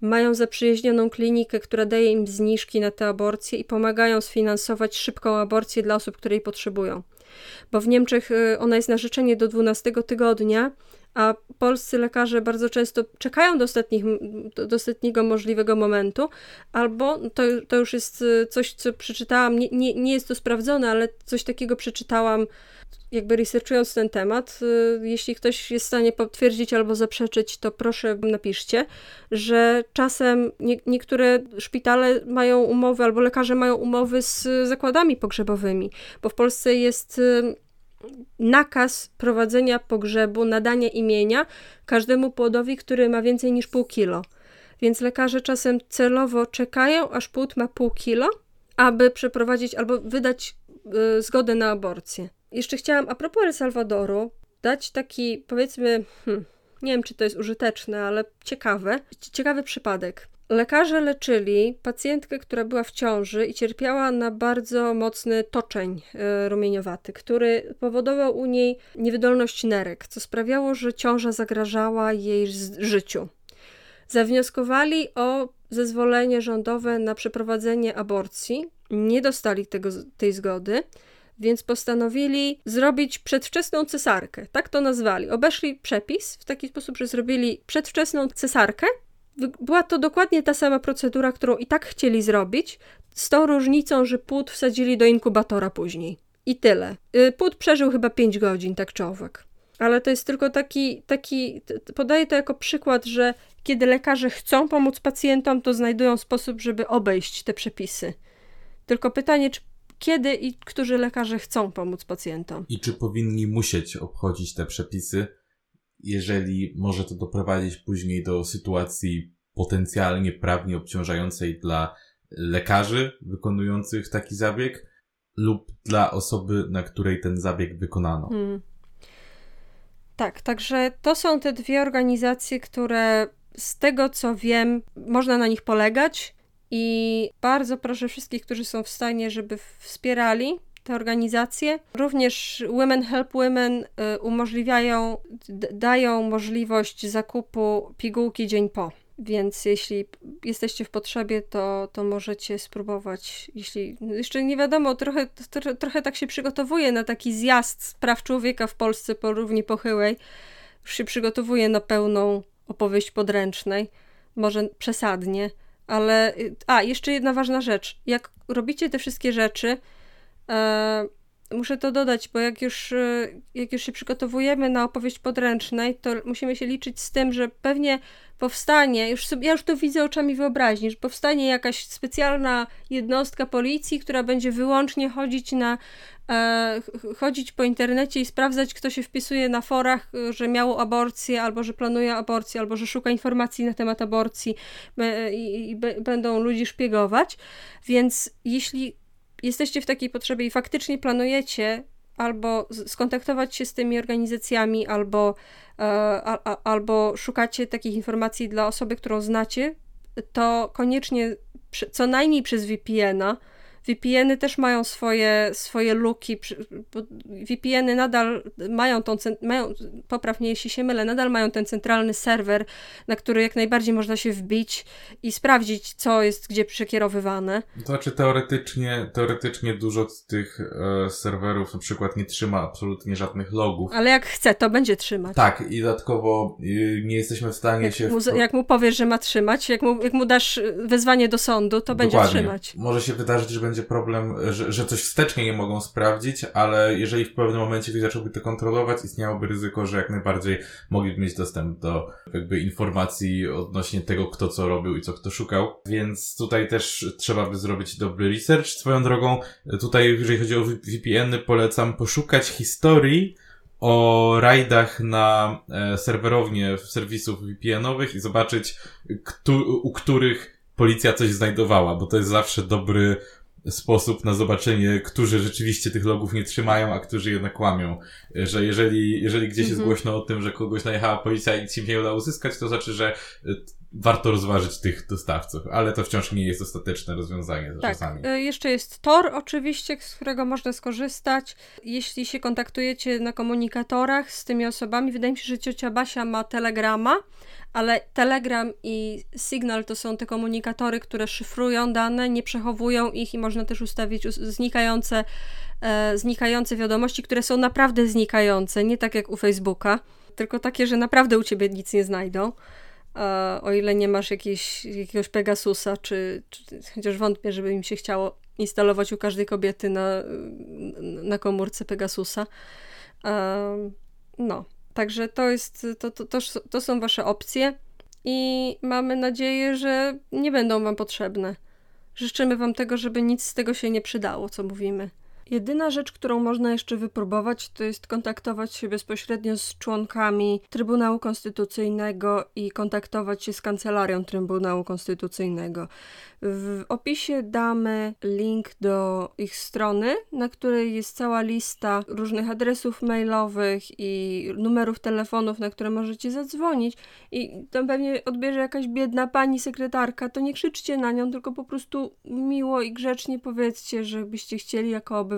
mają zaprzyjaźnioną klinikę, która daje im zniżki na te aborcje i pomagają sfinansować szybką aborcję dla osób, które jej potrzebują. Bo w Niemczech y, ona jest na życzenie do 12 tygodnia, a polscy lekarze bardzo często czekają do, ostatnich, do ostatniego możliwego momentu, albo to, to już jest y, coś, co przeczytałam, nie, nie, nie jest to sprawdzone, ale coś takiego przeczytałam jakby researchując ten temat, y, jeśli ktoś jest w stanie potwierdzić albo zaprzeczyć, to proszę napiszcie, że czasem nie, niektóre szpitale mają umowy albo lekarze mają umowy z zakładami pogrzebowymi, bo w Polsce jest y, nakaz prowadzenia pogrzebu, nadania imienia każdemu płodowi, który ma więcej niż pół kilo. Więc lekarze czasem celowo czekają, aż płód ma pół kilo, aby przeprowadzić albo wydać y, zgodę na aborcję. Jeszcze chciałam, a propos El Salwadoru, dać taki, powiedzmy, hmm, nie wiem, czy to jest użyteczne, ale ciekawe, ciekawy przypadek. Lekarze leczyli pacjentkę, która była w ciąży i cierpiała na bardzo mocny toczeń e, rumieniowaty, który powodował u niej niewydolność nerek, co sprawiało, że ciąża zagrażała jej życiu. Zawnioskowali o zezwolenie rządowe na przeprowadzenie aborcji, nie dostali tego, tej zgody więc postanowili zrobić przedwczesną cesarkę. Tak to nazwali. Obeszli przepis w taki sposób, że zrobili przedwczesną cesarkę. Była to dokładnie ta sama procedura, którą i tak chcieli zrobić, z tą różnicą, że płód wsadzili do inkubatora później. I tyle. Y, płód przeżył chyba 5 godzin, tak czy owak. Ale to jest tylko taki, taki, podaję to jako przykład, że kiedy lekarze chcą pomóc pacjentom, to znajdują sposób, żeby obejść te przepisy. Tylko pytanie, czy kiedy i którzy lekarze chcą pomóc pacjentom. I czy powinni musieć obchodzić te przepisy, jeżeli może to doprowadzić później do sytuacji potencjalnie prawnie obciążającej dla lekarzy wykonujących taki zabieg lub dla osoby, na której ten zabieg wykonano. Hmm. Tak, także to są te dwie organizacje, które z tego co wiem, można na nich polegać i bardzo proszę wszystkich, którzy są w stanie, żeby wspierali te organizacje. Również Women Help Women y, umożliwiają, dają możliwość zakupu pigułki dzień po. Więc jeśli jesteście w potrzebie, to, to możecie spróbować. Jeśli jeszcze nie wiadomo, trochę, trochę, trochę tak się przygotowuję na taki zjazd praw człowieka w Polsce po równi pochyłej. Już się przygotowuję na pełną opowieść podręcznej. Może przesadnie, ale. A, jeszcze jedna ważna rzecz. Jak robicie te wszystkie rzeczy, muszę to dodać, bo jak już, e, jak już się przygotowujemy na opowieść podręcznej, to musimy się liczyć z tym, że pewnie powstanie, już sobie, ja już to widzę oczami wyobraźni, że powstanie jakaś specjalna jednostka policji, która będzie wyłącznie chodzić na e, chodzić po internecie i sprawdzać, kto się wpisuje na forach, że miał aborcję, albo że planuje aborcję, albo że szuka informacji na temat aborcji i, i będą ludzi szpiegować. Więc jeśli jesteście w takiej potrzebie i faktycznie planujecie albo skontaktować się z tymi organizacjami, albo, e, a, a, albo szukacie takich informacji dla osoby, którą znacie, to koniecznie co najmniej przez VPN-a VPN-y też mają swoje, swoje luki. VPN-y nadal mają tą, mają, popraw mnie jeśli się mylę, nadal mają ten centralny serwer, na który jak najbardziej można się wbić i sprawdzić, co jest gdzie przekierowywane. To znaczy teoretycznie, teoretycznie dużo z tych e, serwerów na przykład nie trzyma absolutnie żadnych logów. Ale jak chce, to będzie trzymać. Tak, i dodatkowo y, nie jesteśmy w stanie jak się... Mu. Jak mu powiesz, że ma trzymać, jak mu, jak mu dasz wezwanie do sądu, to Dokładnie. będzie trzymać. Może się wydarzyć, że będzie będzie problem, że, że coś wstecznie nie mogą sprawdzić, ale jeżeli w pewnym momencie ktoś zacząłby to kontrolować, istniałoby ryzyko, że jak najbardziej mogliby mieć dostęp do jakby informacji odnośnie tego, kto co robił i co kto szukał. Więc tutaj też trzeba by zrobić dobry research. Swoją drogą, tutaj jeżeli chodzi o VPN-y, polecam poszukać historii o rajdach na e, serwerownie serwisów VPN-owych i zobaczyć, u których policja coś znajdowała, bo to jest zawsze dobry sposób na zobaczenie, którzy rzeczywiście tych logów nie trzymają, a którzy jednak kłamią. Że jeżeli, jeżeli gdzieś jest mhm. głośno o tym, że kogoś najechała policja i nic im nie udało uzyskać, to znaczy, że y, warto rozważyć tych dostawców, ale to wciąż nie jest ostateczne rozwiązanie tak. czasami. Y, jeszcze jest Tor oczywiście, z którego można skorzystać. Jeśli się kontaktujecie na komunikatorach z tymi osobami, wydaje mi się, że ciocia Basia ma Telegrama, ale Telegram i Signal to są te komunikatory, które szyfrują dane, nie przechowują ich i można też ustawić znikające, e, znikające wiadomości, które są naprawdę znikające, nie tak jak u Facebooka, tylko takie, że naprawdę u ciebie nic nie znajdą. E, o ile nie masz jakiejś, jakiegoś Pegasusa, czy, czy chociaż wątpię, żeby im się chciało instalować u każdej kobiety na, na komórce Pegasusa. No. Także to jest, to, to, to, to są wasze opcje i mamy nadzieję, że nie będą wam potrzebne. Życzymy wam tego, żeby nic z tego się nie przydało, co mówimy. Jedyna rzecz, którą można jeszcze wypróbować, to jest kontaktować się bezpośrednio z członkami Trybunału Konstytucyjnego i kontaktować się z kancelarią Trybunału Konstytucyjnego. W opisie damy link do ich strony, na której jest cała lista różnych adresów mailowych i numerów telefonów, na które możecie zadzwonić. I tam pewnie odbierze jakaś biedna pani sekretarka. To nie krzyczcie na nią, tylko po prostu miło i grzecznie powiedzcie, że byście chcieli jako obywatel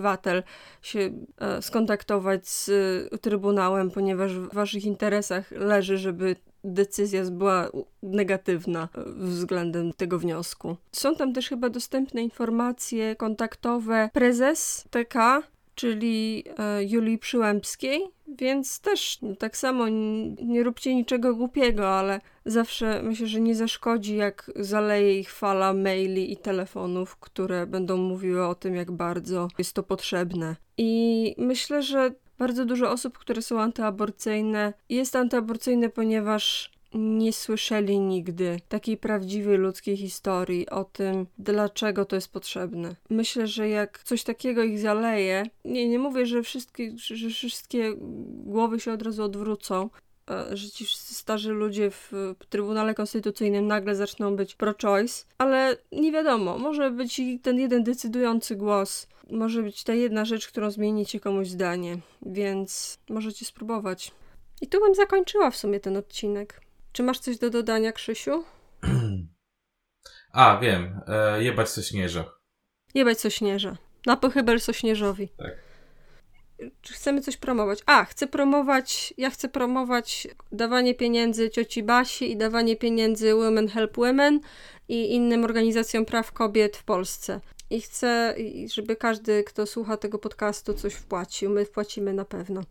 się e, skontaktować z e, Trybunałem, ponieważ w Waszych interesach leży, żeby decyzja była negatywna e, względem tego wniosku. Są tam też chyba dostępne informacje kontaktowe prezes TK, czyli e, Julii Przyłębskiej, więc też tak samo nie róbcie niczego głupiego, ale zawsze myślę, że nie zaszkodzi, jak zaleje ich fala maili i telefonów, które będą mówiły o tym, jak bardzo jest to potrzebne. I myślę, że bardzo dużo osób, które są antyaborcyjne, jest antyaborcyjne, ponieważ nie słyszeli nigdy takiej prawdziwej ludzkiej historii o tym, dlaczego to jest potrzebne. Myślę, że jak coś takiego ich zaleje, nie, nie mówię, że wszystkie, że wszystkie głowy się od razu odwrócą, e, że ci starzy ludzie w Trybunale Konstytucyjnym nagle zaczną być pro-choice, ale nie wiadomo, może być ten jeden decydujący głos, może być ta jedna rzecz, którą zmienicie komuś zdanie, więc możecie spróbować. I tu bym zakończyła w sumie ten odcinek. Czy masz coś do dodania, Krzysiu? A, wiem. E, jebać sośnierza. Jebać sośnierza. Na pochybel sośnierzowi. Tak. Czy chcemy coś promować? A, chcę promować, ja chcę promować dawanie pieniędzy cioci Basi i dawanie pieniędzy Women Help Women i innym organizacjom praw kobiet w Polsce. I chcę, żeby każdy, kto słucha tego podcastu, coś wpłacił. My wpłacimy na pewno.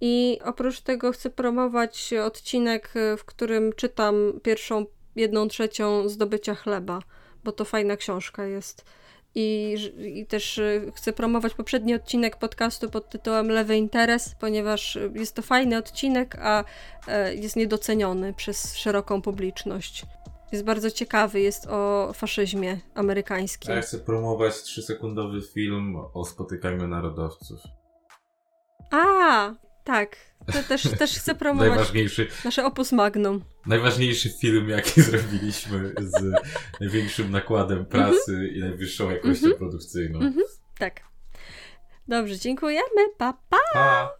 I oprócz tego chcę promować odcinek, w którym czytam pierwszą, jedną trzecią zdobycia chleba, bo to fajna książka jest. I, I, też y, chcę promować poprzedni odcinek podcastu pod tytułem Lewy Interes, ponieważ jest to fajny odcinek, a e, jest niedoceniony przez szeroką publiczność. Jest bardzo ciekawy, jest o faszyzmie amerykańskim. A ja chcę promować trzysekundowy film o spotykaniu narodowców. A, tak. To też, też chcę promować najważniejszy, nasze opus magnum. Najważniejszy film, jaki zrobiliśmy z największym nakładem pracy mm -hmm. i najwyższą jakością mm -hmm. produkcyjną. Mm -hmm. Tak. Dobrze, dziękujemy. Pa, pa! pa.